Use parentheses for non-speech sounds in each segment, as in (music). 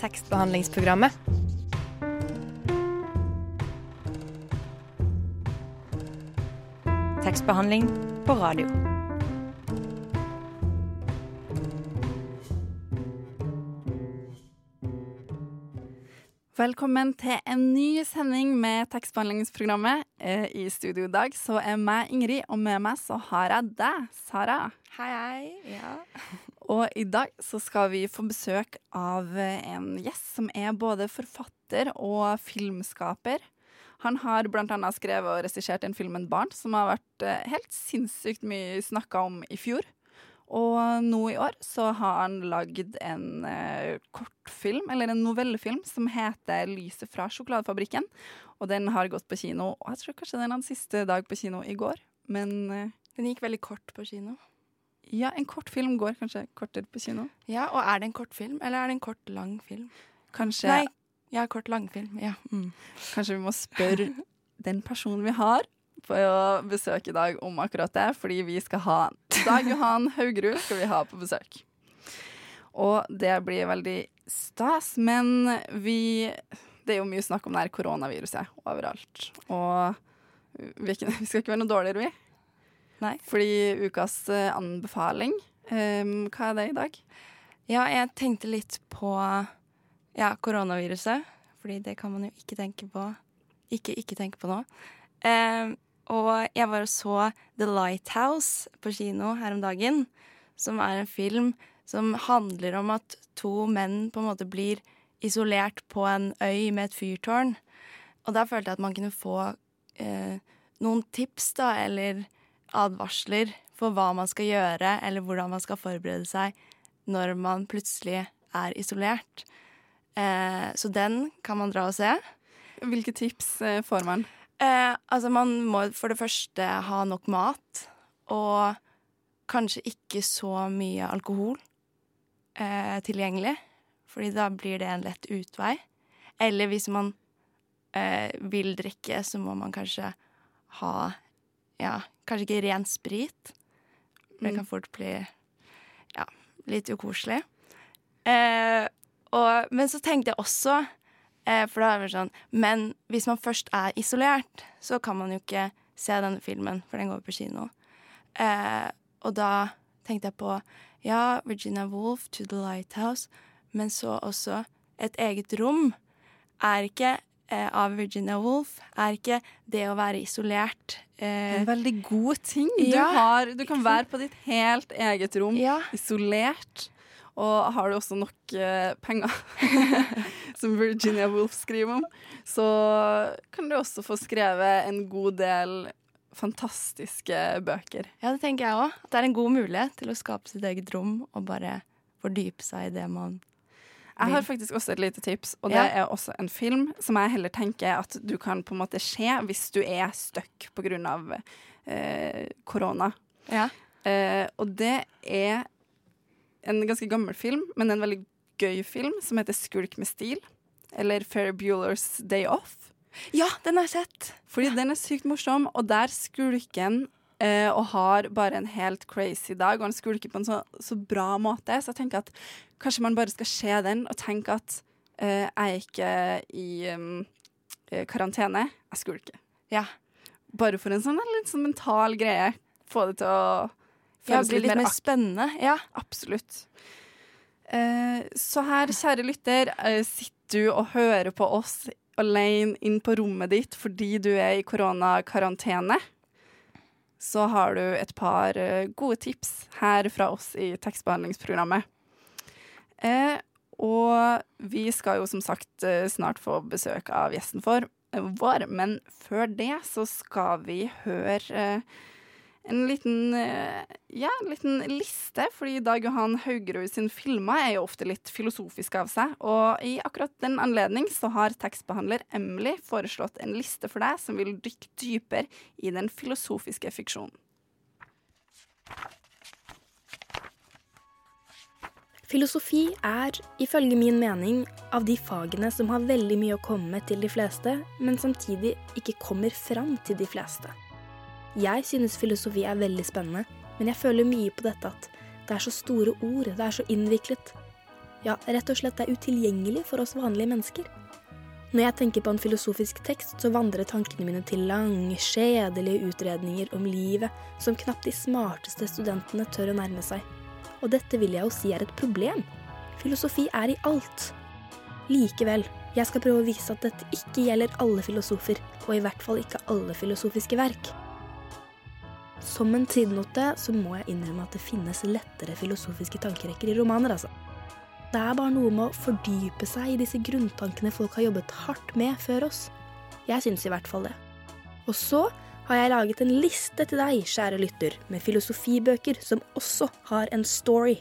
tekstbehandlingsprogrammet. Tekstbehandling på radio. Velkommen til en ny sending med tekstbehandlingsprogrammet. Eh, I studio i dag så er meg Ingrid, og med meg så har jeg deg, Sara. Hei, hei. Ja. Og i dag så skal vi få besøk av en gjest som er både forfatter og filmskaper. Han har annet skrevet og regissert film «En 'Barn', som har vært eh, helt sinnssykt mye snakka om i fjor. Og nå i år så har han lagd en eh, kortfilm, eller en novellefilm, som heter 'Lyset fra sjokoladefabrikken'. Og den har gått på kino, og jeg tror kanskje den hadde siste dag på kino i går. Men eh, Den gikk veldig kort på kino. Ja, en kortfilm går kanskje kortere på kino. Ja, Og er det en kortfilm, eller er det en kort, lang film? Kanskje, Nei, ja, kort, langfilm. Ja. Mm. kanskje vi må spørre (laughs) den personen vi har på besøk i dag om akkurat det, fordi vi skal ha Dag Johan Haugerud skal vi ha på besøk. Og det blir veldig stas, men vi Det er jo mye snakk om det her koronaviruset overalt. Og vi, vi skal ikke være noe dårligere, vi. Nei. Fordi ukas eh, anbefaling um, Hva er det i dag? ja, jeg tenkte litt på ja, koronaviruset, fordi det kan man jo ikke tenke på. Ikke ikke tenke på nå. Um, og jeg var og så The Lighthouse på kino her om dagen, som er en film som handler om at to menn på en måte blir isolert på en øy med et fyrtårn. Og der følte jeg at man kunne få eh, noen tips, da, eller advarsler for hva man skal gjøre, eller hvordan man skal forberede seg når man plutselig er isolert. Eh, så den kan man dra og se. Hvilke tips eh, får man? Eh, altså, man må for det første ha nok mat, og kanskje ikke så mye alkohol eh, tilgjengelig, fordi da blir det en lett utvei. Eller hvis man eh, vil drikke, så må man kanskje ha ja, kanskje ikke ren sprit. Det Mm. kan fort bli ja, litt ukoselig. Eh, og, men så tenkte jeg også eh, For da er det sånn Men hvis man først er isolert, så kan man jo ikke se denne filmen, for den går på kino. Eh, og da tenkte jeg på ja, Virginia Woolf, To the Lighthouse, men så også Et eget rom er ikke av Virginia Woolf, er ikke det å være isolert. Eh, En veldig god ting. Du, Ja, har, du kan være på ditt helt eget rom, ja, isolert. Og har du også nok eh, penger, (laughs) som Virginia Woolf skriver om, så kan du også få skrevet en god del fantastiske bøker. ja, det tenker jeg òg. Det er en god mulighet til å skape sitt eget rom og bare fordype seg i det man Jeg har faktisk også et lite tips, og det Ja. er også en film som jeg heller tenker at du kan på en måte se hvis du er stuck pga. Eh, korona. Ja. Eh, og det er en ganske gammel film, men en veldig gøy film, som heter 'Skulk med stil'. Eller 'Fair Bueller's Day Off'. ja, den har jeg sett! Fordi den er sykt morsom, og der skulker han eh, og har bare en helt crazy dag, og han skulker på en så, så bra måte. Så jeg tenker at kanskje man bare skal se den og tenke at eh, jeg er ikke i um, eh, karantene, jeg skulker. Ja. Bare for en sånn litt sånn mental greie. Få det til å Ja, føles det blir litt mer mer spennende. Ja. Absolutt. Eh, så her, kjære lytter, eh, sitter du og hører på oss alene inn på rommet ditt fordi du er i koronakarantene. Så har du et par eh, gode tips her fra oss i tekstbehandlingsprogrammet. Eh, og vi skal jo som sagt eh, snart få besøk av gjesten for, vår, men før det så skal vi høre en liten, eh, ja, en liten liste, fordi Dag Johan Haugerud sin filmer er jo ofte litt filosofiske av seg, og i akkurat den anledning så har tekstbehandler Emily foreslått en liste for deg som vil dykke dypere i den filosofiske fiksjonen. Filosofi er, ifølge min mening, av de fagene som har veldig mye å komme med til de fleste, men samtidig ikke kommer fram til de fleste. Jeg synes filosofi er veldig spennende, men jeg føler mye på dette at det er så store ord, det er så innviklet. Ja, rett og slett det er utilgjengelig for oss vanlige mennesker. Når jeg tenker på en filosofisk tekst, så vandrer tankene mine til lange, kjedelige utredninger om livet som knapt de smarteste studentene tør å nærme seg. Og dette vil jeg jo si er et problem. Filosofi er i alt. Likevel, jeg skal prøve å vise at dette ikke gjelder alle filosofer, og i hvert fall ikke alle filosofiske verk. Som en sidenote så må jeg innrømme at det finnes lettere filosofiske tankerekker i romaner, altså. Det er bare noe med å fordype seg i disse grunntankene folk har jobbet hardt med før oss. Jeg syns i hvert fall det. Og så har jeg laget en liste til deg, kjære lytter, med filosofibøker som også har en story.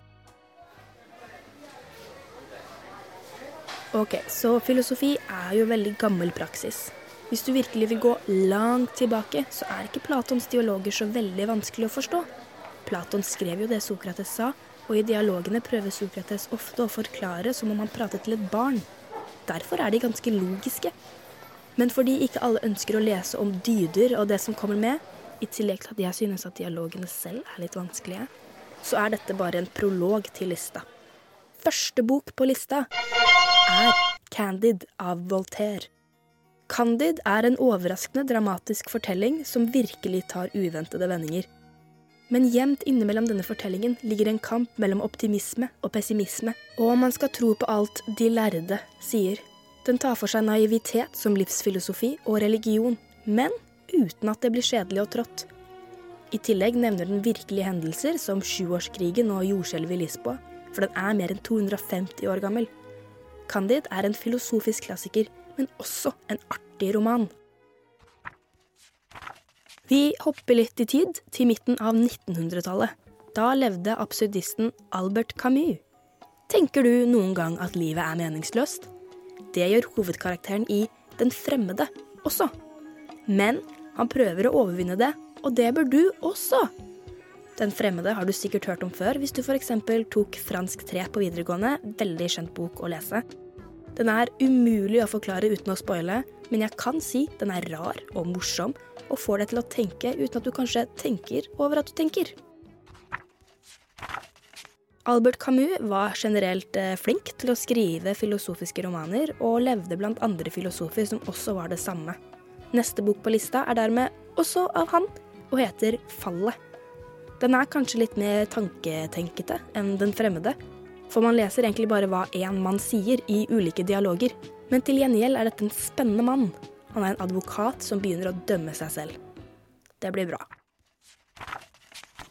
Ok, så filosofi er jo veldig gammel praksis. Hvis du virkelig vil gå langt tilbake, så er ikke Platons dialoger så veldig vanskelig å forstå. Platon skrev jo det Sokrates sa, og i dialogene prøver Sokrates ofte å forklare som om han pratet til et barn. Derfor er de ganske logiske. Men fordi ikke alle ønsker å lese om dyder og det som kommer med, i tillegg til at jeg synes at dialogene selv er litt vanskelige, så er dette bare en prolog til lista. Første bok på lista er Candid av Voltaire. Candid er en overraskende dramatisk fortelling som virkelig tar uventede vendinger. Men gjemt innimellom denne fortellingen ligger en kamp mellom optimisme og pessimisme, og om man skal tro på alt de lærde sier. Den tar for seg naivitet som livsfilosofi og religion, men uten at det blir kjedelig og trått. I tillegg nevner den virkelige hendelser som sjuårskrigen og jordskjelvet i Lisboa, for den er mer enn 250 år gammel. Candid er en filosofisk klassiker men også en artig roman. Vi hopper litt i tid, til midten av 1900-tallet. Da levde absurdisten Albert Camus. Tenker du noen gang at livet er meningsløst? Det gjør hovedkarakteren i Den fremmede også. Men han prøver å overvinne det, og det bør du også. Den fremmede har du sikkert hørt om før hvis du f.eks. tok fransk 3 på videregående, veldig kjent bok å lese. Den er umulig å forklare uten å spoile, men jeg kan si den er rar og morsom, og får deg til å tenke uten at du kanskje tenker over at du tenker. Albert Camus var generelt eh, flink til å skrive filosofiske romaner, og levde blant andre filosofer som også var det samme. Neste bok på lista er dermed også av han, og heter Fallet. Den er kanskje litt mer tanketenkete enn Den fremmede, for man leser egentlig bare hva én mann sier i ulike dialoger. Men til gjengjeld er dette en spennende mann. Han er en advokat som begynner å dømme seg selv. Det blir bra.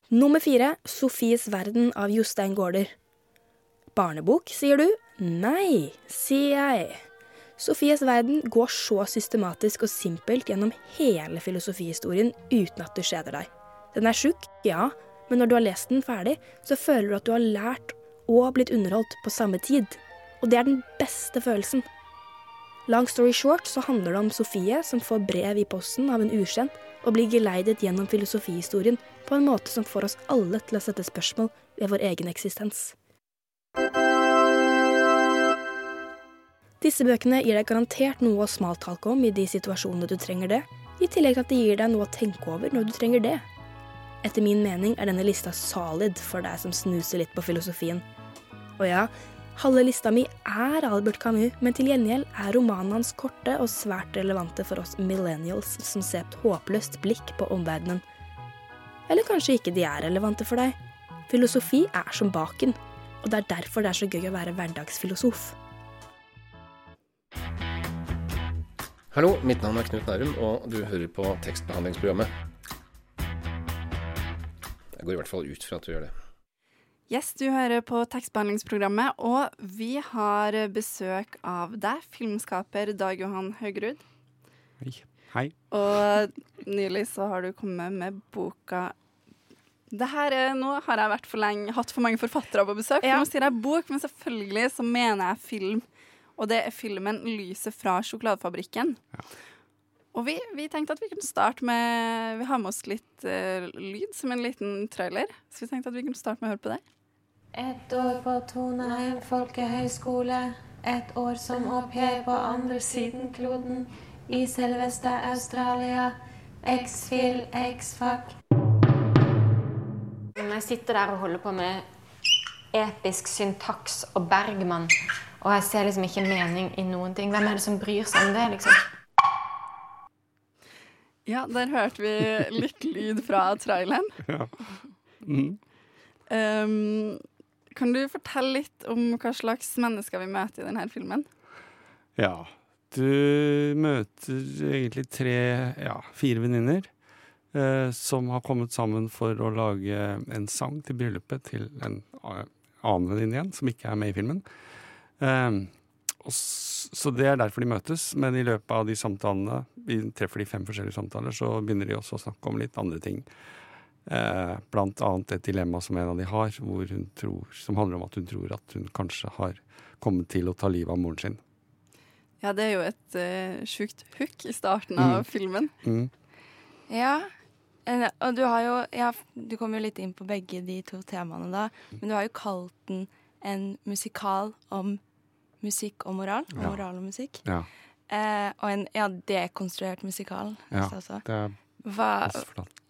Nummer fire Sofies verden av Jostein Gaarder. Barnebok, sier du? Nei, sier jeg. Sofies verden går så systematisk og simpelt gjennom hele filosofihistorien uten at du kjeder deg. Den er tjukk, ja, men når du har lest den ferdig, så føler du at du har lært og blitt underholdt på samme tid. Og det er den beste følelsen. Long story short så handler det om Sofie som får brev i posten av en ukjent og blir geleidet gjennom filosofihistorien på en måte som får oss alle til å sette spørsmål ved vår egen eksistens. Disse bøkene gir deg garantert noe å smaltalke om i de situasjonene du trenger det, i tillegg til at de gir deg noe å tenke over når du trenger det. Etter min mening er denne lista solid for deg som snuser litt på filosofien. Og ja, halve lista mi er Albert Camus, men til gjengjeld er romanene hans korte og svært relevante for oss millennials som ser et håpløst blikk på omverdenen. Eller kanskje ikke de er relevante for deg. Filosofi er som baken, og det er derfor det er så gøy å være hverdagsfilosof. Hallo, mitt navn er Knut Nærum, og du hører på tekstbehandlingsprogrammet. Jeg går i hvert fall ut fra at du gjør det. Yes, du hører på tekstbehandlingsprogrammet, og vi har besøk av deg, filmskaper Dag Johan Haugerud. Hei. Hei. Og nylig så har du kommet med boka det her er, Nå har jeg vært for lenge, hatt for mange forfattere på besøk. For Ja. Nå sier jeg bok, men selvfølgelig så mener jeg film. Og det er filmen 'Lyset fra sjokoladefabrikken'. Og vi, vi tenkte at vi kunne starte med Vi har med oss litt uh, lyd som en liten trailer. Så vi tenkte at vi kunne starte med å høre på det. Et år på Toneheim folkehøgskole. Et år som au pair på andre siden kloden. I selveste Australia. X-fil, X-fuck. Jeg sitter der og holder på med episk syntaks og Bergman, og jeg ser liksom ikke mening i noen ting. Hvem er det som bryr seg om det, liksom? Ja, der hørte vi litt lyd fra traileren. Ja. Mm. Um, kan du fortelle litt om hva slags mennesker vi møter i denne filmen? Ja. Du møter egentlig tre, ja, fire venninner eh, som har kommet sammen for å lage en sang til bryllupet til en annen venninne igjen, som ikke er med i filmen. Eh, så det er derfor de møtes, men i løpet av de samtalene, vi treffer de fem forskjellige samtaler, så begynner de også å snakke om litt andre ting. Eh, blant annet et dilemma som en av de har, hvor hun tror, som handler om at hun tror at hun kanskje har kommet til å ta livet av moren sin. Ja, det er jo et uh, sjukt hook i starten av Mm. filmen. Mm. Ja, og du har jo ja, Du kom jo litt inn på begge de to temaene da, men du har jo kalt den en musikal om musikk og moral. Og Ja. Moral og musikk. Ja, Eh, og en ja, dekonstruert musikal. Ja. det er Hva.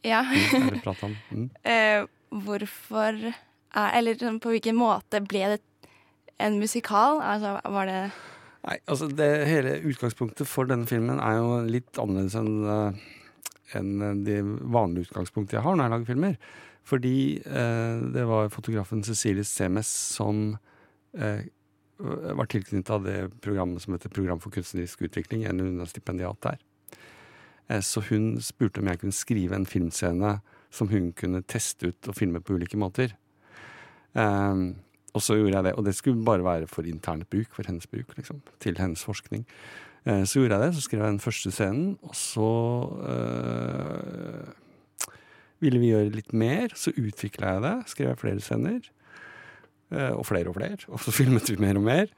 Ja. (laughs) Mm, om. Mm. eh, hvorfor er, Eller sånn, på hvilken måte ble det en musikal? Altså, var det Nei, altså det hele utgangspunktet for denne filmen er jo litt annerledes enn eh, enn det vanlige utgangspunktet jeg har når jeg lager filmer. Fordi eh, det var fotografen Cecilie Semes som eh, var tilknyttet av det programmet som heter Program for kunstnerisk utvikling, en hun er stipendiat der. Eh, så hun spurte om jeg kunne skrive en filmscene som hun kunne teste ut og filme på ulike måter. Um, og så gjorde jeg det, og det skulle bare være for internt bruk, for hennes bruk, liksom, til hennes forskning. Uh, så gjorde jeg det, så skrev jeg den første scenen, og så uh, ville vi gjøre litt mer. Så utvikla jeg det, skrev jeg flere scener. Uh, og flere og flere. (laughs) Og så filmet vi mer og mer.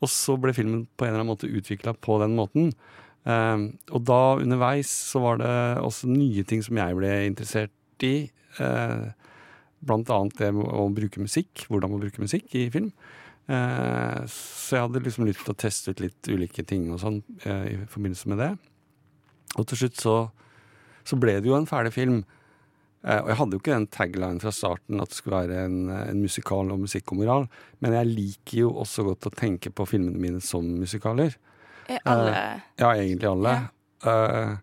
Og så ble filmen på en eller annen måte utvikla på den måten. Eh, og da underveis så var det også nye ting som jeg ble interessert i. Eh, Blant annet det å bruke musikk, hvordan man bruker musikk i film. Eh, så jeg hadde liksom lyst til å teste ut litt ulike ting og sånn eh, i forbindelse med det. Og til slutt så, så ble det jo en ferdig film. Eh, og jeg hadde jo ikke den taglinen fra starten at det skulle være en, en musikal og musikk og moral, men jeg liker jo også godt å tenke på filmene mine som musikaler. Eh, alle Ja, egentlig alle. Ja. Eh,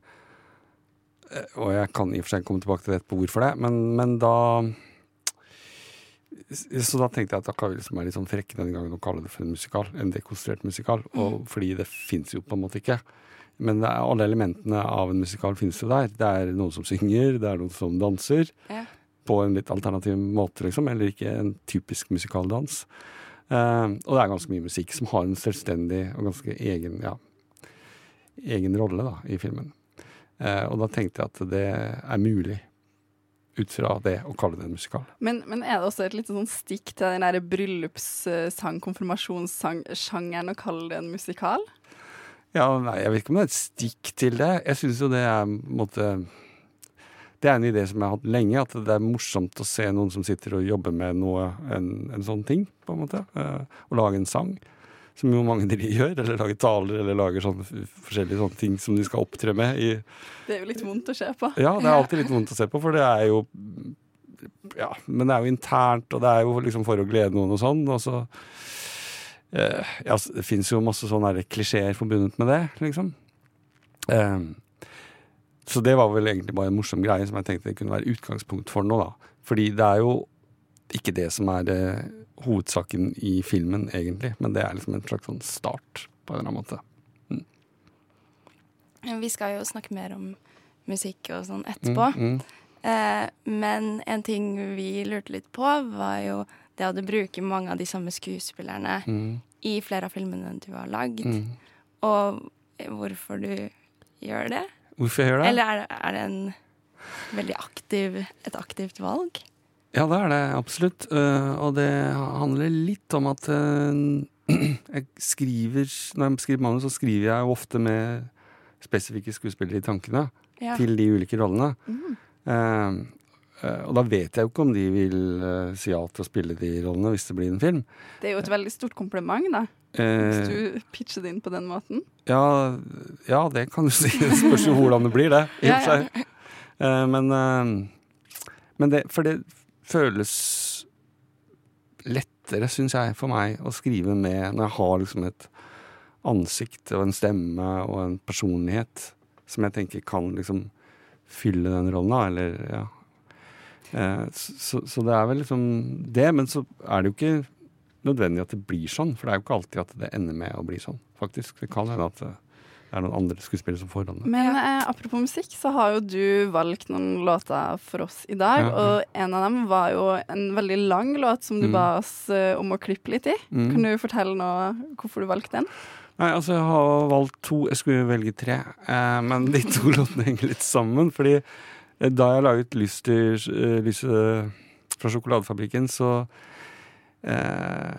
eh, og jeg kan i og for seg komme tilbake til det på hvorfor det, men, men da Så da tenkte jeg at kan vi liksom være litt sånn frekke denne gangen og kalle det for en musikal. En dekonstruert musikal. Og fordi det fins jo på en måte ikke. Men er, alle elementene av en musikal finnes jo der. Det er noen som synger, det er noen som danser. Ja. På en litt alternativ måte, liksom. Eller ikke en typisk musikaldans. Eh, og det er ganske mye musikk som har en selvstendig og ganske egen, ja, egen rolle da, i filmen. Eh, og da tenkte jeg at det er mulig, ut fra det, å kalle det en musikal. Men, men er det også et lite sånn stikk til den der bryllupssang, konfirmasjonssang-sjangeren, å kalle det en musikal? Ja, nei, Jeg vet ikke om det er et stikk til det. Jeg syns jo det er på en måte Det er en idé som jeg har hatt lenge, at det er morsomt å se noen som sitter og jobber med noe, en, en sånn ting, på en måte. Eh, og lage en sang. Som jo mange de gjør, eller lager taler, eller lager sånne forskjellige sånne ting som de skal opptre med i Det er jo litt vondt å se på. Ja, det er alltid litt vondt å se på, for det er jo Ja, men det er jo internt, og det er jo liksom for å glede noen og sånn, og så eh, Ja, det fins jo masse sånne klisjeer forbundet med det, liksom. Eh, så det var vel egentlig bare en morsom greie som jeg tenkte det kunne være utgangspunkt for nå, da. Fordi det er jo ikke det som er eh, hovedsaken i filmen, egentlig, men det er liksom en slags sånn start, på en eller annen måte. Vi skal jo snakke mer om musikk og sånn etterpå. Mm, mm, Eh, men en ting vi lurte litt på, var jo det at du bruker mange av de samme skuespillerne mm, i flere av filmene du har lagd. mm. Og hvorfor du gjør det? Hvorfor jeg gjør det? Eller er er det en veldig aktiv, et aktivt valg? Ja, det er det absolutt. Eh, og det handler litt om at eh, (clears throat) jeg skriver Når jeg skriver manus, så skriver jeg jo ofte med spesifikke skuespillere i tankene Ja. til de ulike rollene. Eh, eh, og da vet jeg jo ikke om de vil eh, si ja til å spille de rollene hvis det blir en film. Det er jo et veldig stort kompliment, da. Eh, Hvis du pitcher det inn på den måten. ja, ja, det kan du si. Det spørs jo hvordan det blir, det. I og for seg. Eh, men eh, men det, for det føles lettere, syns jeg, for meg å skrive med når jeg har liksom et ansikt og en stemme og en personlighet som jeg tenker kan liksom fylle den rollen, da, eller ja. Eh, så, så det er vel liksom det, men så er det jo ikke nødvendig at det blir sånn, for det er jo ikke alltid at det ender med å bli sånn, faktisk. Det kan hende at det er noen andre skuespillere som får rollen. Men eh, apropos musikk, så har jo du valgt noen låter for oss i dag. Ja, ja. Og en av dem var jo en veldig lang låt som du Mm. ba oss eh, om å klippe litt i. Mm. Kan du fortelle nå hvorfor du valgte den? Nei, altså jeg har valgt to, jeg skulle velge tre, eh, men de to (laughs) låtene henger litt sammen. Fordi eh, da jeg laget lyst til eh, lyset fra sjokoladefabrikken, så eh,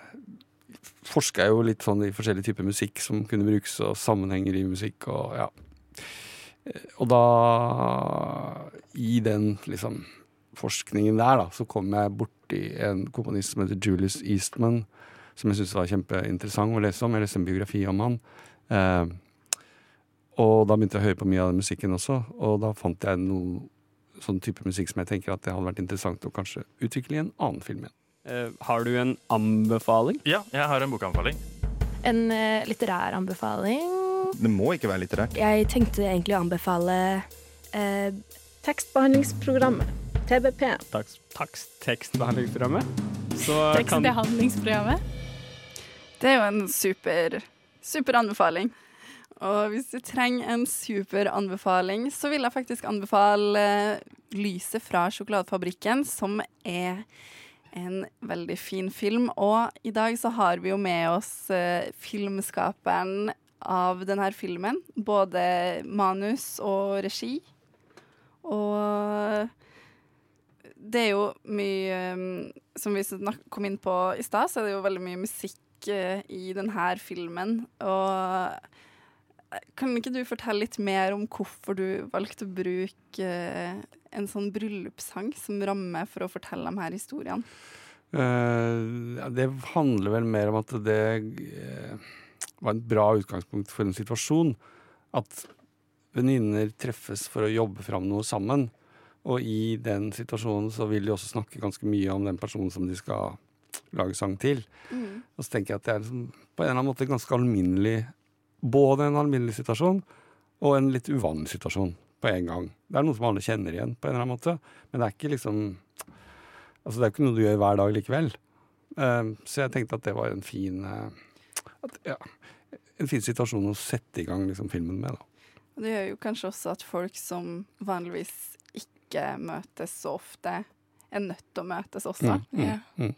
forska jeg jo litt sånn i forskjellige typer musikk som kunne brukes, og sammenhenger i musikk og ja. Eh, Og da, i den liksom forskningen der, da, så kom jeg borti en komponist som heter Julius Eastman, som jeg syntes var kjempeinteressant å lese om. Jeg leste en biografi om han. Eh, og da begynte jeg å høre på mye av den musikken også, og da fant jeg noe sånn type musikk som jeg tenker at det hadde vært interessant å kanskje utvikle i en annen film igjen. Eh, har du en anbefaling? Ja, jeg har en bokanbefaling. En eh, litterær anbefaling. Det må ikke være litterært. Jeg tenkte egentlig å anbefale eh, tekstbehandlingsprogrammet. TBP. Takst, takst, tekstbehandlingsprogrammet. Så kan Tekstbehandlingsprogrammet. Det er jo en super, super anbefaling. Og hvis du trenger en super anbefaling, så vil jeg faktisk anbefale eh, Lyset fra sjokoladefabrikken, som er en veldig fin film. Og i dag så har vi jo med oss eh, filmskaperen av denne filmen. Både manus og regi. Og det er jo mye um, Som vi kom inn på i stad, så er det jo veldig mye musikk eh, i denne filmen. Og eh, kan ikke du fortelle litt mer om hvorfor du valgte å bruke eh, en sånn bryllupssang som ramme for å fortelle de her historiene? Uh, ja, det handler vel mer om at det uh, var et bra utgangspunkt for en situasjon. At venninner treffes for å jobbe fram noe sammen. Og i den situasjonen så vil de også snakke ganske mye om den personen som de skal lage sang til. Mm. Og så tenker jeg at det er liksom, på en eller annen måte ganske alminnelig Både en alminnelig situasjon og en litt uvanlig situasjon på en gang. Det er noe som alle kjenner igjen på en eller annen måte, men det er ikke liksom Altså det er ikke noe du gjør hver dag likevel. Uh, så jeg tenkte at det var en fin uh, at, ja, En fin situasjon å sette i gang liksom, filmen med, da. Det gjør jo kanskje også at folk som vanligvis ikke møtes så ofte, er nødt til å møtes også. Mm, mm, Ja. mm.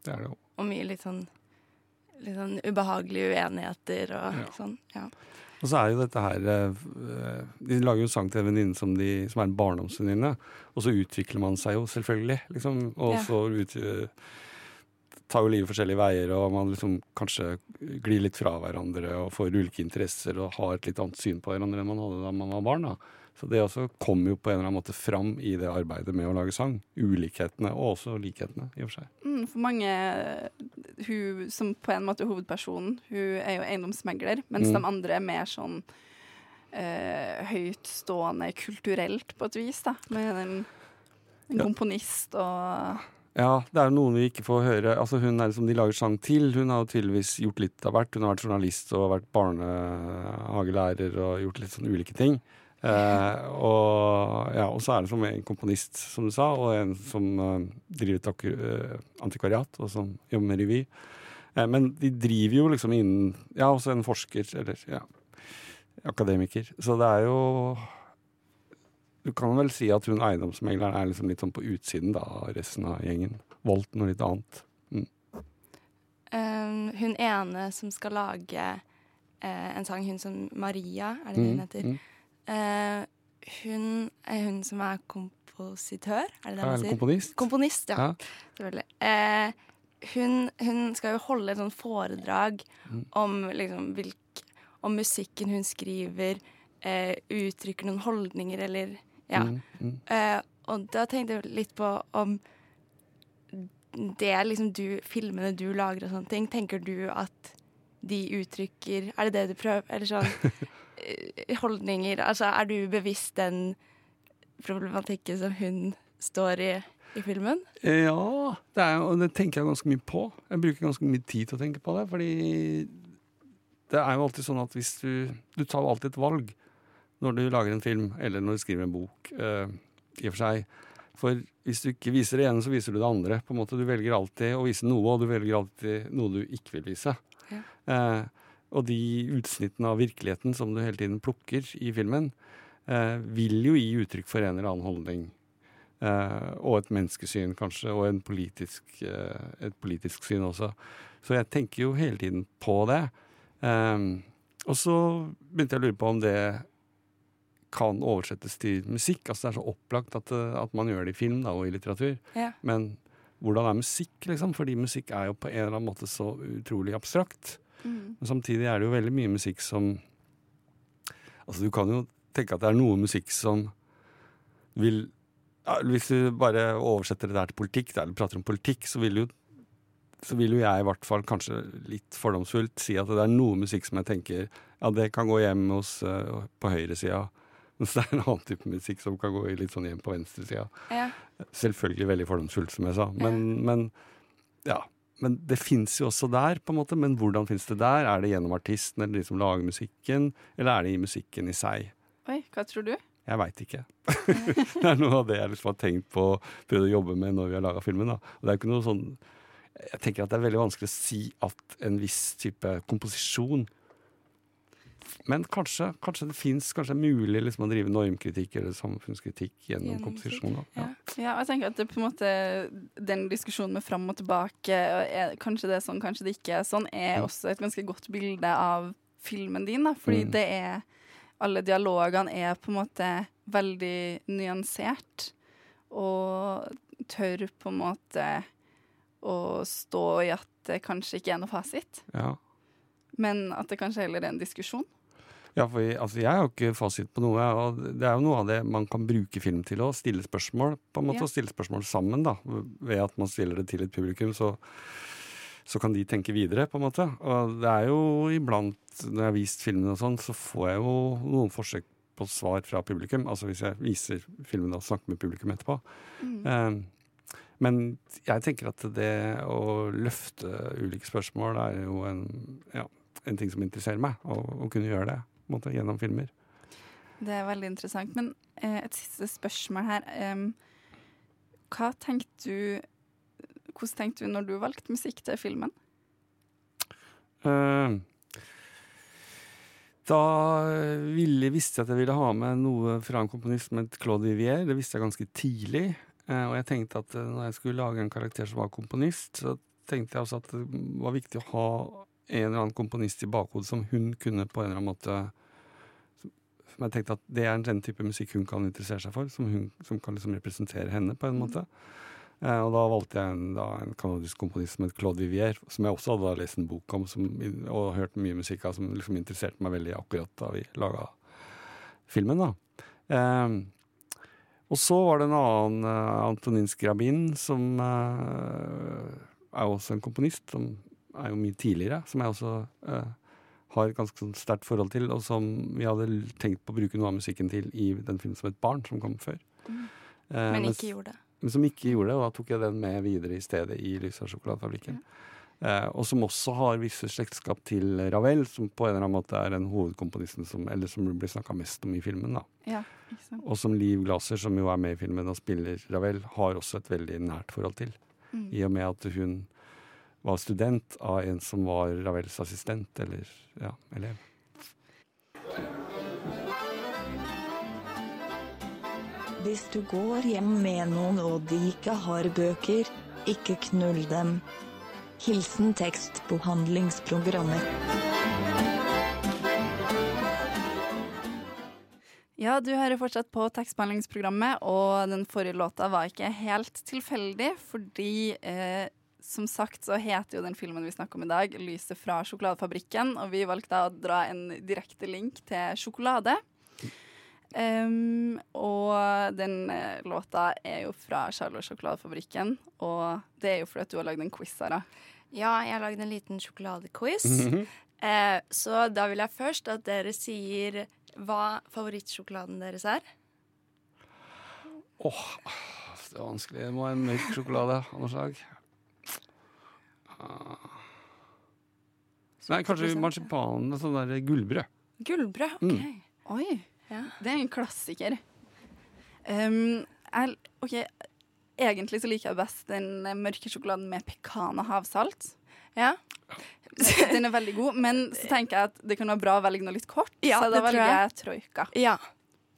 Det er det jo. Og mye litt sånn, litt sånn ubehagelige uenigheter og Ja. sånn. Ja. Og så er jo dette her eh, De lager jo sang til en venninne som, som er en barndomsvenninne. Og så utvikler man seg jo selvfølgelig, liksom. Og så ut, tar jo livet forskjellige veier, og man liksom kanskje glir litt fra hverandre og får ulike interesser og har et litt annet syn på hverandre enn man hadde da man var barn. da. Så det også kommer jo på en eller annen måte fram i det arbeidet med å lage sang. Ulikhetene, og også likhetene, i og for seg. Mm, for mange, hun som på en måte er hovedpersonen, hun er jo eiendomsmegler, mens Mm. de andre er mer sånn eh, høytstående kulturelt, på et vis, da. Med en, en Ja. komponist og Ja, det er jo noen vi ikke får høre. Altså Hun er som de lager sang til. Hun har jo tydeligvis gjort litt av hvert. Hun har vært journalist og vært barnehagelærer og gjort litt sånn ulike ting. Eh, og, ja, og så er det som en komponist, som du sa, og en som eh, driver et eh, antikvariat, og som jobber med revy. Eh, men de driver jo liksom innen Ja, også en forsker, eller ja, akademiker. Så det er jo Du kan vel si at hun eiendomsmegleren er liksom litt sånn på utsiden da, av resten av gjengen. Valgt noe litt annet. Um, hun ene som skal lage eh, en sang, hun som Maria, er det det hun Mm, heter? mm. Eh, hun er hun som er kompositør, er det det Ja, man sier? komponist. Komponist, ja. Ja. Selvfølgelig. Eh, hun, hun skal jo holde et sånt foredrag Mm. om liksom hvilk, Om musikken hun skriver, eh, uttrykker noen holdninger eller Ja. Mm, mm. Eh, og da tenkte jeg litt på om det liksom du, filmene du lager og sånne ting, tenker du at de uttrykker Er det det du prøver Eller sånn (laughs) Holdninger Altså, er du bevisst den problematikken som hun står i? i filmen? Ja, det, er, og det tenker jeg ganske mye på. Jeg bruker ganske mye tid til å tenke på det. Fordi det er jo alltid sånn at hvis du Du tar alltid et valg når du lager en film, eller når du skriver en bok, uh, i og for seg. For hvis du ikke viser det ene, så viser du det andre. På en måte Du velger alltid å vise noe, og du velger alltid noe du ikke vil vise. Ja. Eh, og de utsnittene av virkeligheten som du hele tiden plukker i filmen, eh, vil jo gi uttrykk for en eller annen holdning. Eh, og et menneskesyn, kanskje, og en politisk, eh, et politisk syn også. Så jeg tenker jo hele tiden på det. Eh, og så begynte jeg å lure på om det kan oversettes til musikk. Altså Det er så opplagt at, eh, at man gjør det i film da, og i litteratur. Ja. Men hvordan er musikk, liksom? Fordi musikk er jo på en eller annen måte så utrolig abstrakt. Mm. Men samtidig er det jo veldig mye musikk som Altså Du kan jo tenke at det er noe musikk som vil ja, Hvis du bare oversetter det der til politikk, eller prater om politikk, så vil jo så vil jo jeg i hvert fall kanskje litt fordomsfullt si at det er noe musikk som jeg tenker ja, det kan gå hjem hos, uh, på høyresida. Mens det er en annen type musikk som kan gå litt sånn hjem på venstresida. Ja. Selvfølgelig veldig fordomsfullt, som jeg sa. Men, men ja. Men det fins jo også der, på en måte. Men hvordan fins det der? Er det gjennom artisten eller de som lager musikken, eller er det i musikken i seg? Oi, hva tror du? Jeg veit ikke. (laughs) det er noe av det jeg liksom har tenkt på prøvd å jobbe med når vi har laga filmen. Da. Og det er ikke noe sånn Jeg tenker at det er veldig vanskelig å si at en viss type komposisjon Men kanskje, kanskje det fins Kanskje det er mulig liksom, å drive normkritikk eller samfunnskritikk gjennom Gjennom komposisjon. Ja. Ja, og jeg tenker at det på en måte Den diskusjonen med fram og tilbake, er, kanskje det er sånn, kanskje det ikke er sånn, er ja. også et ganske godt bilde av filmen din. Da, fordi Mm. det er Alle dialogene er på en måte veldig nyansert. Og tør på en måte å stå i at det kanskje ikke er noe fasit, Ja. Men at det kanskje heller er en diskusjon. Ja, for jeg, altså jeg har jo ikke fasit på noe, og det er jo noe av det man kan bruke film til å stille spørsmål, på en måte, Ja. og stille spørsmål sammen, da. Ved at man stiller det til et publikum, så, så kan de tenke videre, på en måte. Og det er jo iblant, når jeg har vist filmen og sånn, så får jeg jo noen forsøk på svar fra publikum. Altså hvis jeg viser filmen og snakker med publikum etterpå. Mm. Eh, men jeg tenker at det å løfte ulike spørsmål er jo en, ja, en ting som interesserer meg, å, kunne gjøre det måte, gjennom filmer. Det er veldig interessant. Men eh, et siste spørsmål her. Eh, hva tenkte du Hvordan tenkte du når du valgte musikk til filmen? Eh, da ville, visste jeg at jeg ville ha med noe fra en komponist som het Claude Vivier. Det visste jeg ganske tidlig. Eh, og jeg tenkte at eh, når jeg skulle lage en karakter som var komponist, så tenkte jeg også at det var viktig å ha en eller annen komponist i bakhodet som hun kunne på en eller annen måte Som jeg tenkte at det er den type musikk hun kan interessere seg for, som, hun, som kan liksom representere henne på en måte. Eh, og da valgte jeg en, da, en kanadisk komponist som het Claude Vivier, som jeg også hadde lest en bok om som, og hørt mye musikk av, som liksom interesserte meg veldig akkurat da vi laga filmen. da. Eh, og så var det en annen, uh, Antonin Skrabin, som eh, er også en komponist, som er jo mye tidligere, som jeg også uh, har et ganske sånn sterkt forhold til, og som vi hadde tenkt på å bruke noe av musikken til i den filmen som het Barn, som kom før. Mm. Uh, Men mens- ikke gjorde det. men som ikke gjorde det, og da tok jeg den med videre i stedet i Lysa sjokoladefabrikken. Eh, og som også har visse slektskap til Ravel, som på en eller annen måte er den hovedkomponisten som, eller som blir snakka mest om i filmen. da. Ja. Og som Liv Glaser, som jo er med i filmen og spiller Ravel, har også et veldig nært forhold til. Mm. I og med at hun var student av en som var Ravels assistent, eller ja, elev. Hvis du går hjem med noen og de ikke har bøker, ikke knull dem. Hilsen tekstbehandlingsprogrammer. Ja, du hører fortsatt på tekstbehandlingsprogrammet, og den forrige låta var ikke helt tilfeldig, fordi eh, som sagt så heter jo den filmen vi snakker om i dag, 'Lyset fra sjokoladefabrikken', og vi valgte da å dra en direkte link til sjokolade. Um, og den eh, låta er jo fra Charlotte Sjokoladefabrikken, og det er jo fordi at du har lagd en quiz, Sara. Ja, jeg har lagd en liten sjokoladequiz. Mhm. eh, så da vil jeg først at dere sier hva favorittsjokoladen deres er. Åh, det er vanskelig. Det må være en mørk sjokolade av noe slag. Ah. Nei, kanskje marsipan Sånn der gullbrød. Gullbrød, OK. Mm. Oi, Ja. det er en klassiker. Um, jeg, ok, Egentlig så liker jeg best den mørke sjokoladen med pekan og havsalt. Ja. Den er veldig god, men så tenker jeg at det kan være bra å velge noe litt kort, Ja, så det da tror velger jeg troika. ja.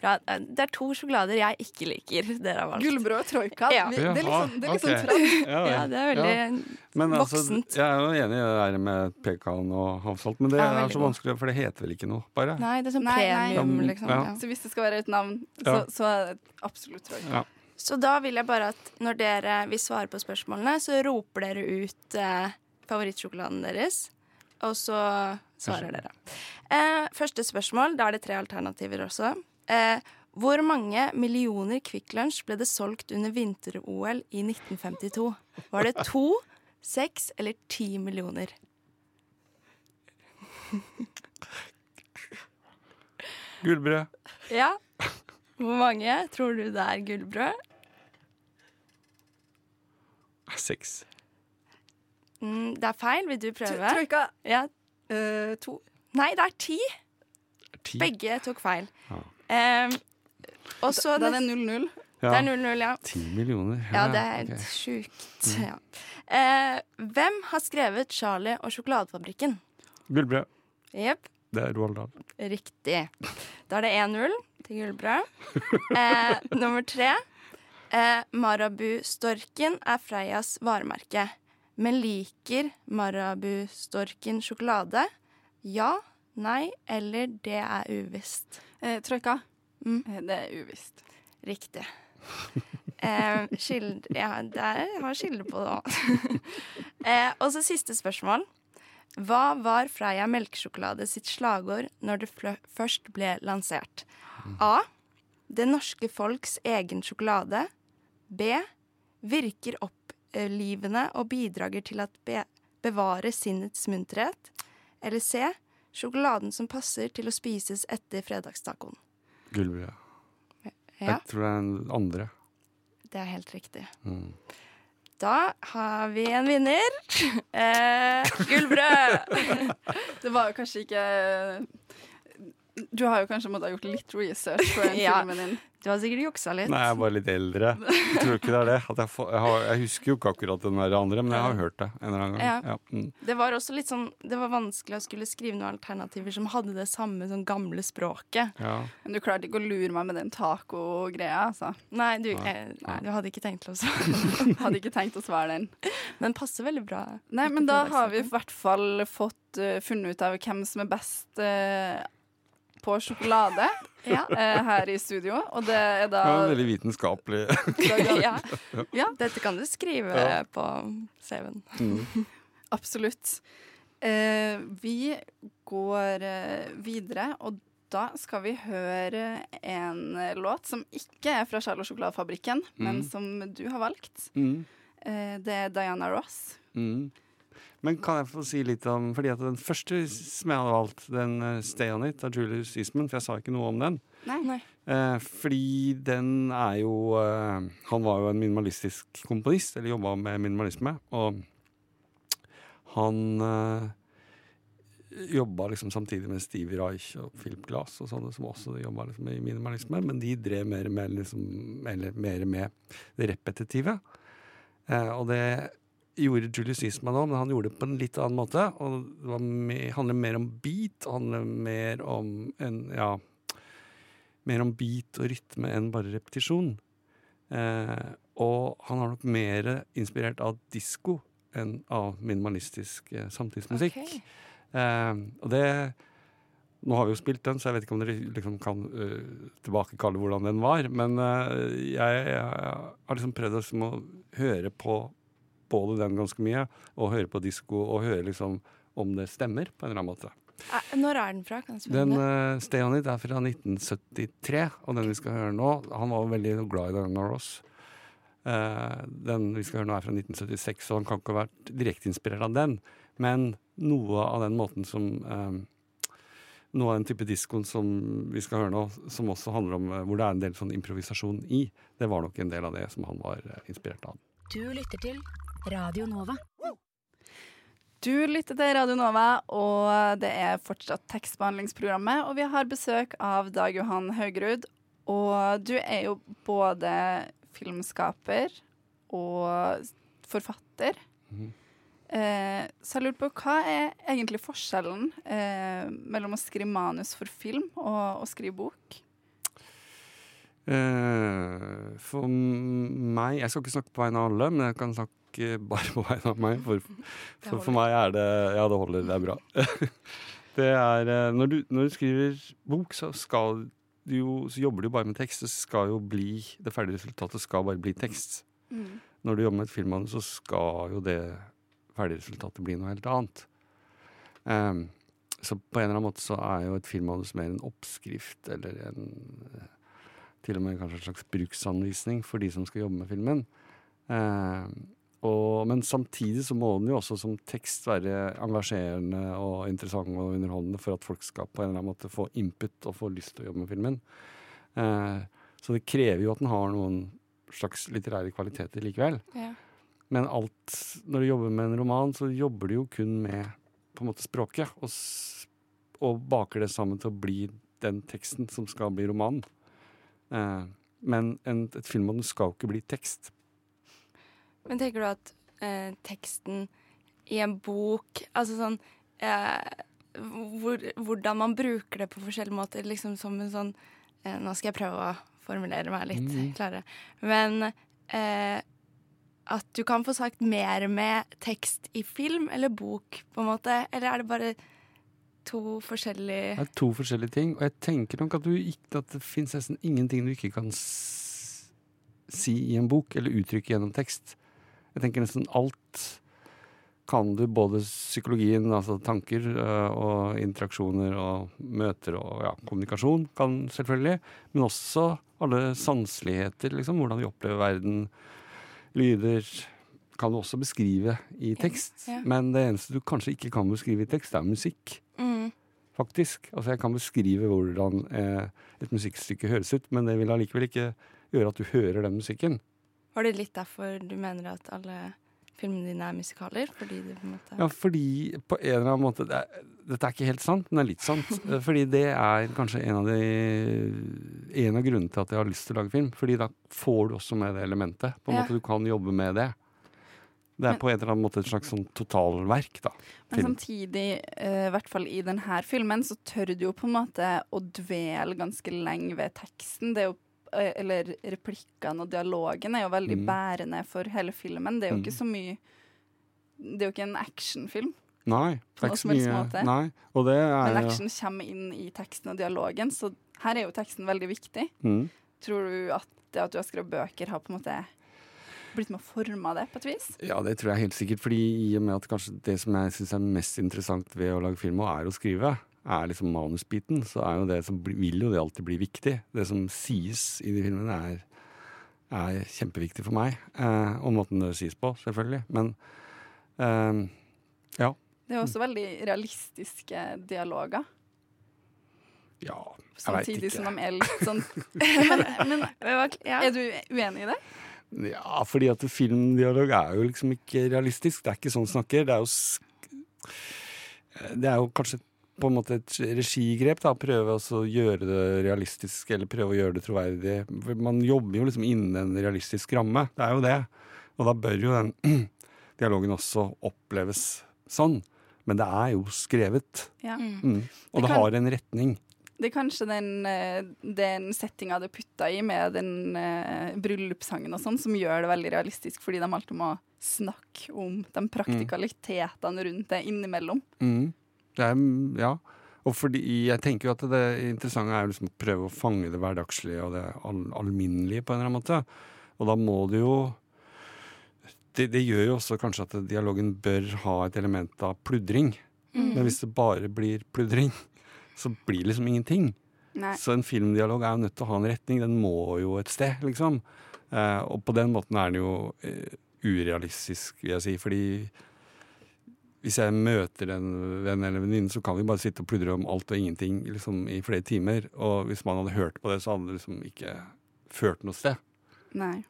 Bra. Det er to sjokolader jeg ikke liker. (laughs) Dere har valgt. Gullbrød og troika. Ja. Vi, det er litt sånn, det er litt ok. sånn trend. (laughs) Ja. Ja, det er veldig Men altså, voksent. jeg er jo enig i det der med pekan og havsalt, men det er veldig så vanskelig, for det heter vel ikke noe, bare? Nei, det er sånn Nei, nei. premium, liksom. Så hvis det skal være et navn, så, så er det absolutt troika. Ja. Så da vil jeg bare at når dere vil svare på spørsmålene, så roper dere ut eh, favorittsjokoladen deres, og så svarer dere. Eh, første spørsmål, da er det tre alternativer også. Eh, hvor mange millioner Kvikk Lunsj ble det solgt under vinter-OL i 1952? Var det to, seks eller ti millioner? Gullbrød. Ja. Hvor mange tror du det er gullbrød? Seks. Mm, det er feil. Vil du prøve? Troika. Ja. Uh, to. Nei, det er ti. Ti. Begge tok feil. Ja. Ehm, og så Da er nest- det 0-0. Det er 0-0, ja. Ti millioner. Ja, det er helt helt sjukt. Mm. Ja. Eh, hvem har skrevet 'Charlie og sjokoladefabrikken'? Gullbrød. Jepp, Det er Roald Dahl. riktig. Da er det 1-0 til Gullbrød. Eh, (laughs) nummer tre. Eh, Marabu-storken er Freias varemerke. Men liker Marabu-storken sjokolade? Ja, nei eller det er uvisst. Eh, troika. Mm. Eh, det er uvisst. Riktig. Eh, skild, ja, der har skilde på det òg. (laughs) eh, og så siste spørsmål. Hva var Freia melkesjokolade sitt slagord når det først ble lansert? A. Det norske folks egen sjokolade. B. Virker opplivende og bidrager til at be bevare sinnets munterhet. Eller C. Sjokoladen som passer til å spises etter fredagstacoen. Gullbrød. Ja, Jeg tror det er den andre. det er helt riktig. Mm. Da har vi en vinner. (laughs) Eh, gullbrød! (laughs) Det var jo kanskje ikke Du har jo kanskje måttet ha gjort litt research på den (laughs) Ja. filmen din. Du har sikkert juksa litt. Nei, jeg er bare litt eldre. Jeg tror ikke det er det. At jeg, får, jeg, har, jeg husker jo ikke akkurat den der andre, men jeg har hørt det en eller annen gang. Ja. Ja. Mm. Det var også litt sånn Det var vanskelig å skulle skrive noen alternativer som hadde det samme sånn gamle språket. Ja. Men du klarte ikke å lure meg med den taco-greia, altså. Nei, du, Nei. eh, nei, du hadde ikke tenkt til å svare. (laughs) Hadde ikke tenkt å svare den. Men passer veldig bra. Nei, men da har vi i hvert fall fått uh, funnet ut av hvem som er best eh, på sjokolade Ja. eh, her i studio. Og det er da, Det var veldig vitenskapelig. (laughs) (laughs) ja. Ja. Dette kan du skrive Ja. på CV-en. Mm. (laughs) Absolutt. Eh, vi går eh, videre, og da skal vi høre en låt som ikke er fra Charlo Sjokoladefabrikken, men Mm. som du har valgt. Mm. Eh, det er Diana Ross. Mm. Men kan jeg få si litt om Fordi at den første som jeg hadde valgt, den eh, Stay On It av Julius Eastman, for jeg sa ikke noe om den. Nei. Eh, fordi den er jo eh, Han var jo en minimalistisk komponist, eller jobba med minimalisme. Og han eh, jobba liksom samtidig med Stevie Reich og Philip Glass og sånne som også jobba liksom med minimalisme, men de drev mer med, liksom, eller mer med det repetitive. Eh, og det gjorde Julius Eastman òg, men han gjorde det på en litt annen måte. Og det var me- handler mer om beat, handler mer om en Ja, mer om beat og rytme enn bare repetisjon. Eh, og han har nok mer inspirert av disko enn av minimalistisk eh, samtidsmusikk. Okay. Eh, og det Nå har vi jo spilt den, så jeg vet ikke om dere liksom kan uh, tilbakekalle hvordan den var. Men jeg, jeg, jeg har liksom prøvd liksom å høre på både den ganske mye, og høre på disko, og høre liksom om det stemmer, på en eller annen måte. Eh, Når er den fra? Kan jeg Den uh, Stay On It er fra 1973, og den vi skal høre nå Han var veldig glad i Diana Ross. Uh, den vi skal høre nå er fra 1976, så han kan ikke ha vært direkte inspirert av den. Men noe av den måten som uh, noe av den type diskoen som vi skal høre nå, som også handler om hvor det er en del sånn improvisasjon i, det var nok en del av det som han var inspirert av. Du lytter til Radio Nova. Du lytter til Radio Nova, og det er fortsatt tekstbehandlingsprogrammet. Og vi har besøk av Dag Johan Haugerud. Og du er jo både filmskaper og forfatter. Mhm. Eh, så jeg lurte på, hva er egentlig forskjellen eh, mellom å skrive manus for film og å skrive bok? Eh, for meg Jeg skal ikke snakke på vegne av alle, men jeg kan snakke bare på vegne av meg. For, for, for meg er det Ja, det holder. Det er bra. (laughs) det er eh, når du, når du skriver bok, så skal du jo Så jobber du jo bare med tekst. Det skal jo bli Det ferdige resultatet skal bare bli tekst. Mm. Når du jobber med et filmmanus, så skal jo det ferdige resultatet bli noe helt annet. Um, så på en eller annen måte så er jo et filmmanus mer en oppskrift, eller en eh, Til og med kanskje en slags bruksanvisning for de som skal jobbe med filmen. Ehm, og, men samtidig så må den jo også som tekst være engasjerende og interessant og underholdende for at folk skal på en eller annen måte få input og få lyst til å jobbe med filmen. Eh, så det krever jo at den har noen slags litterære kvaliteter likevel. Ja. Men alt, når du jobber med en roman, så jobber du jo kun med på en måte språket. Og, og baker det sammen til å bli den teksten som skal bli romanen. Eh, men en, et filmmanus skal jo ikke bli tekst. Men tenker du at eh, teksten i en bok Altså sånn eh, hvor, Hvordan man bruker det på forskjellige måter, liksom som en sånn eh, Nå skal jeg prøve å formulere meg litt mm. klarere. Men eh, at du kan få sagt mer med tekst i film eller bok, på en måte? Eller er det bare to forskjellige Det er to forskjellige ting, og jeg tenker nok at, du ikke, at det fins nesten ingenting du ikke kan si i en bok, eller uttrykke gjennom tekst. Jeg tenker nesten alt kan du, både psykologien, altså tanker øh, og interaksjoner og møter og ja, kommunikasjon kan selvfølgelig, men også alle sanseligheter, liksom, hvordan vi opplever verden, lyder, kan du også beskrive i tekst. Ja. Men det eneste du kanskje ikke kan beskrive i tekst, er musikk mm. faktisk. Altså Jeg kan beskrive hvordan eh, et musikkstykke høres ut, men det vil allikevel ikke gjøre at du hører den musikken. Var det litt derfor du mener at alle filmene dine er musikaler? Fordi du på en måte Ja, fordi på en eller annen måte det er, Dette er ikke helt sant, men det er litt sant. (laughs) Eh, fordi det er kanskje en av, de, en av grunnene til at jeg har lyst til å lage film. Fordi da får du også med det elementet. På en Ja. måte Du kan jobbe med det. Det er Men- på en eller annen måte et slags sånn totalverk, da. Men Film. samtidig, eh, i hvert fall i denne filmen, så tør du jo på en måte å dvele ganske lenge ved teksten. Det er jo, eller replikkene og dialogen er jo veldig Mm. bærende for hele filmen. Det er jo Mm. ikke så mye Det er jo ikke en actionfilm, Nei. Det er ikke så mye. Nei. Og det er men action kommer inn i teksten og dialogen, så her er jo teksten veldig viktig. Mm. Tror du at det at du har skrevet bøker, har på en måte blitt med å forme det på et vis? Ja, det tror jeg helt sikkert. Fordi i og med at kanskje det som jeg syns er mest interessant ved å lage film, og er å skrive, er liksom manusbiten, så er jo det som vil jo det alltid bli viktig. Det som sies i de filmene, er, er kjempeviktig for meg. Eh, og måten det sies på, selvfølgelig. Men eh, ja. Det er også veldig realistiske dialoger. Ja, jeg veit Samtidig ikke. som de er litt sånn (laughs) Men, men er du uenig i det? Ja, fordi at filmdialog er jo liksom ikke realistisk. Det er ikke sånn snakker. Det er jo sk Det er jo kanskje på en måte et regigrep, da. Prøve å gjøre det realistisk, eller prøve å gjøre det troverdig. For Man jobber jo liksom innen en realistisk ramme. Det er jo det. Og da bør jo den (clears throat) dialogen også oppleves sånn. Men det er jo skrevet. Ja. Mm. Og Det det har en retning. Det er kanskje den, eh, den settinga det putta i med den uh, bryllupssangen og sånn, som gjør det veldig realistisk, fordi de alltid må snakke om de praktikalitetene rundt det innimellom. Mm. Det er, ja. Og fordi jeg tenker jo at det interessante er liksom å prøve å fange det hverdagslige og det al alminnelige på en eller annen måte. Og da må du jo det, det gjør jo også kanskje at dialogen bør ha et element av pludring. Mm. Men hvis det bare blir pludring, så blir det liksom ingenting. Nei. Så en filmdialog er jo nødt til å ha en retning. Den må jo et sted, liksom. Eh, og på den måten er den jo eh, urealistisk, vil jeg si. Fordi hvis jeg møter en venn eller venninne, så kan vi bare sitte og pludre om alt og ingenting liksom, i flere timer. Og hvis man hadde hørt på det, så hadde det liksom ikke ført noe sted. Nei.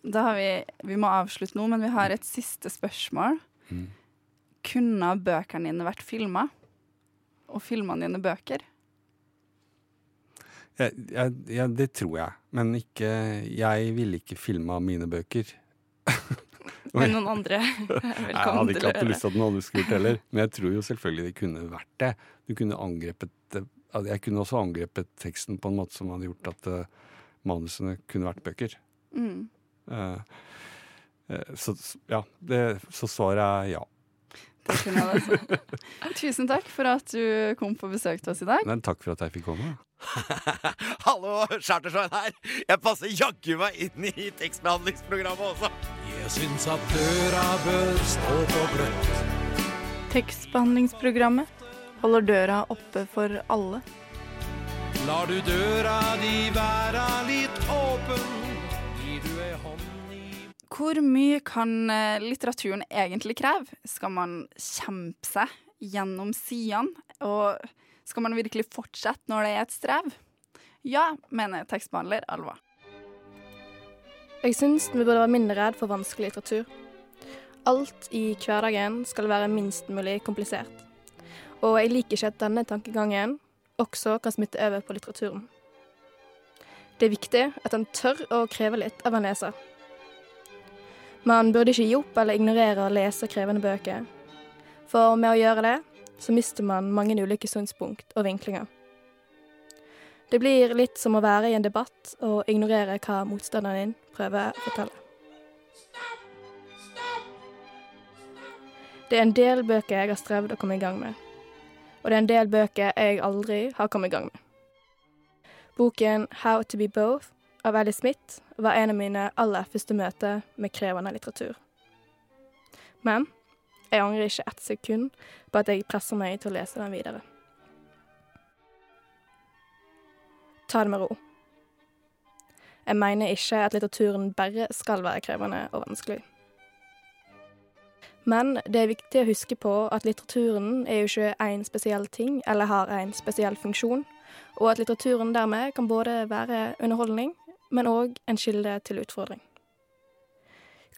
Da har vi Vi må avslutte nå, men vi har et siste spørsmål. Mm. Kunne bøkene dine vært filma? Og filmene dine bøker? Jeg, jeg, jeg, det tror jeg. Men ikke Jeg ville ikke filma mine bøker. (laughs) Men noen andre (laughs) jeg hadde ikke hatt lyst til at noen andre skulle gjort det heller. Men jeg tror jo selvfølgelig det kunne vært det. Du kunne angrepet Jeg kunne også angrepet teksten på en måte som hadde gjort at eh, manusene kunne vært bøker. Mm. Eh, eh, så ja, det, så svaret er ja. (laughs) Tusen takk for at du kom på besøk til oss i dag. Men takk for at jeg fikk komme. (laughs) Hallo, Chartersveien her. Jeg passer jaggu meg inn i tekstbehandlingsprogrammet også. Jeg syns at døra bør stå på gløtt. Tekstbehandlingsprogrammet holder døra oppe for alle. Lar du døra di være litt åpen, gir du ei hånd Hvor mye kan eh, litteraturen egentlig kreve? Skal man kjempe seg gjennom sidene? Og skal man virkelig fortsette når det er et strev? Ja, mener tekstbehandler Alva. Jeg syns vi burde være mindre redd for vanskelig litteratur. Alt i hverdagen skal være minst mulig komplisert. Og jeg liker ikke at denne tankegangen også kan smitte over på litteraturen. Det er viktig at en tør å kreve litt av en leser. Man burde ikke gi opp eller ignorere å lese krevende bøker. For med å gjøre det, så mister man mange ulike synspunkt og vinklinger. Det blir litt som å være i en debatt og ignorere hva motstanderen din prøver å fortelle. Det er en del bøker jeg har strevd å komme i gang med. Og det er en del bøker jeg aldri har kommet i gang med. Boken How to be both av Ellie Smith var en av mine aller første møter med krevende litteratur. Men jeg angrer ikke ett sekund på at jeg presser meg til å lese den videre. Ta det med ro. Jeg mener ikke at litteraturen bare skal være krevende og vanskelig. Men det er viktig å huske på at litteraturen er jo ikke én spesiell ting eller har en spesiell funksjon, og at litteraturen dermed kan både være underholdning, men òg en kilde til utfordring.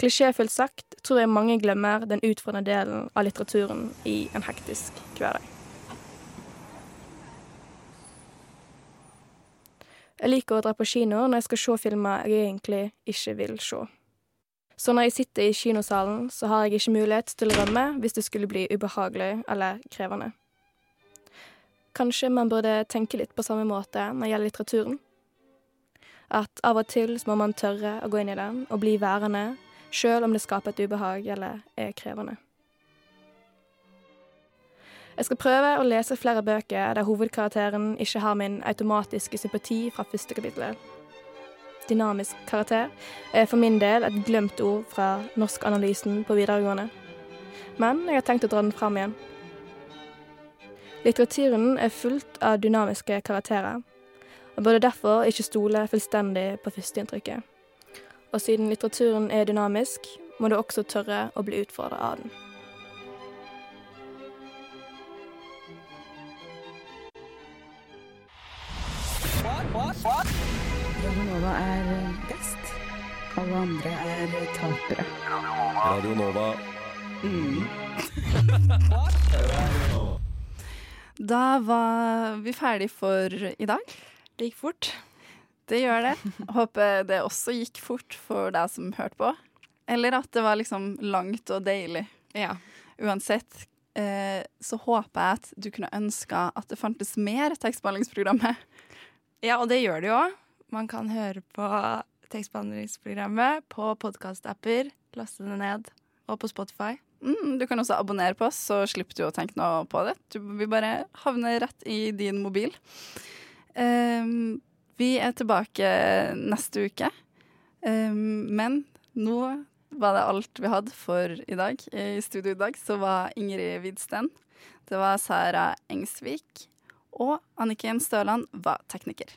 Klisjéfullt sagt tror jeg mange glemmer den utfordrende delen av litteraturen i en hektisk hverdag. Jeg liker å dra på kino når jeg skal se filmer jeg egentlig ikke vil se. Så når jeg sitter i kinosalen, så har jeg ikke mulighet til å rømme hvis det skulle bli ubehagelig eller krevende. Kanskje man burde tenke litt på samme måte når det gjelder litteraturen? At av og til må man tørre å gå inn i den og bli værende, sjøl om det skaper et ubehag eller er krevende. Jeg skal prøve å lese flere bøker der hovedkarakteren ikke har min automatiske sympati fra første kapittel. Dynamisk karakter er for min del et glemt ord fra norskanalysen på videregående. Men jeg har tenkt å dra den fram igjen. Litteraturen er fullt av dynamiske karakterer, og burde derfor ikke stole fullstendig på førsteinntrykket. Og siden litteraturen er dynamisk, må du også tørre å bli utfordra av den. Radio Nova er best. Alle andre er tapere. Radio Nova. (laughs) Da var vi ferdig for i dag. Det gikk fort. Det gjør det. Håper det også gikk fort for deg som hørte på. Eller at det var liksom langt og deilig. Ja. Uansett eh, så håper jeg at du kunne ønska at det fantes mer tekstbehandlingsprogrammer. Ja, og det gjør det jo. Man kan høre på tekstbehandlingsprogrammet på podkastapper, laste det ned, og på Spotify. Mm, du kan også abonnere på oss, så slipper du å tenke noe på det. Du vil bare havne rett i din mobil. Um, vi er tilbake neste uke, um, men nå var det alt vi hadde for i dag. I studio i dag så var Ingrid Widsten, det var Sara Engsvik, og Anniken Støland var tekniker.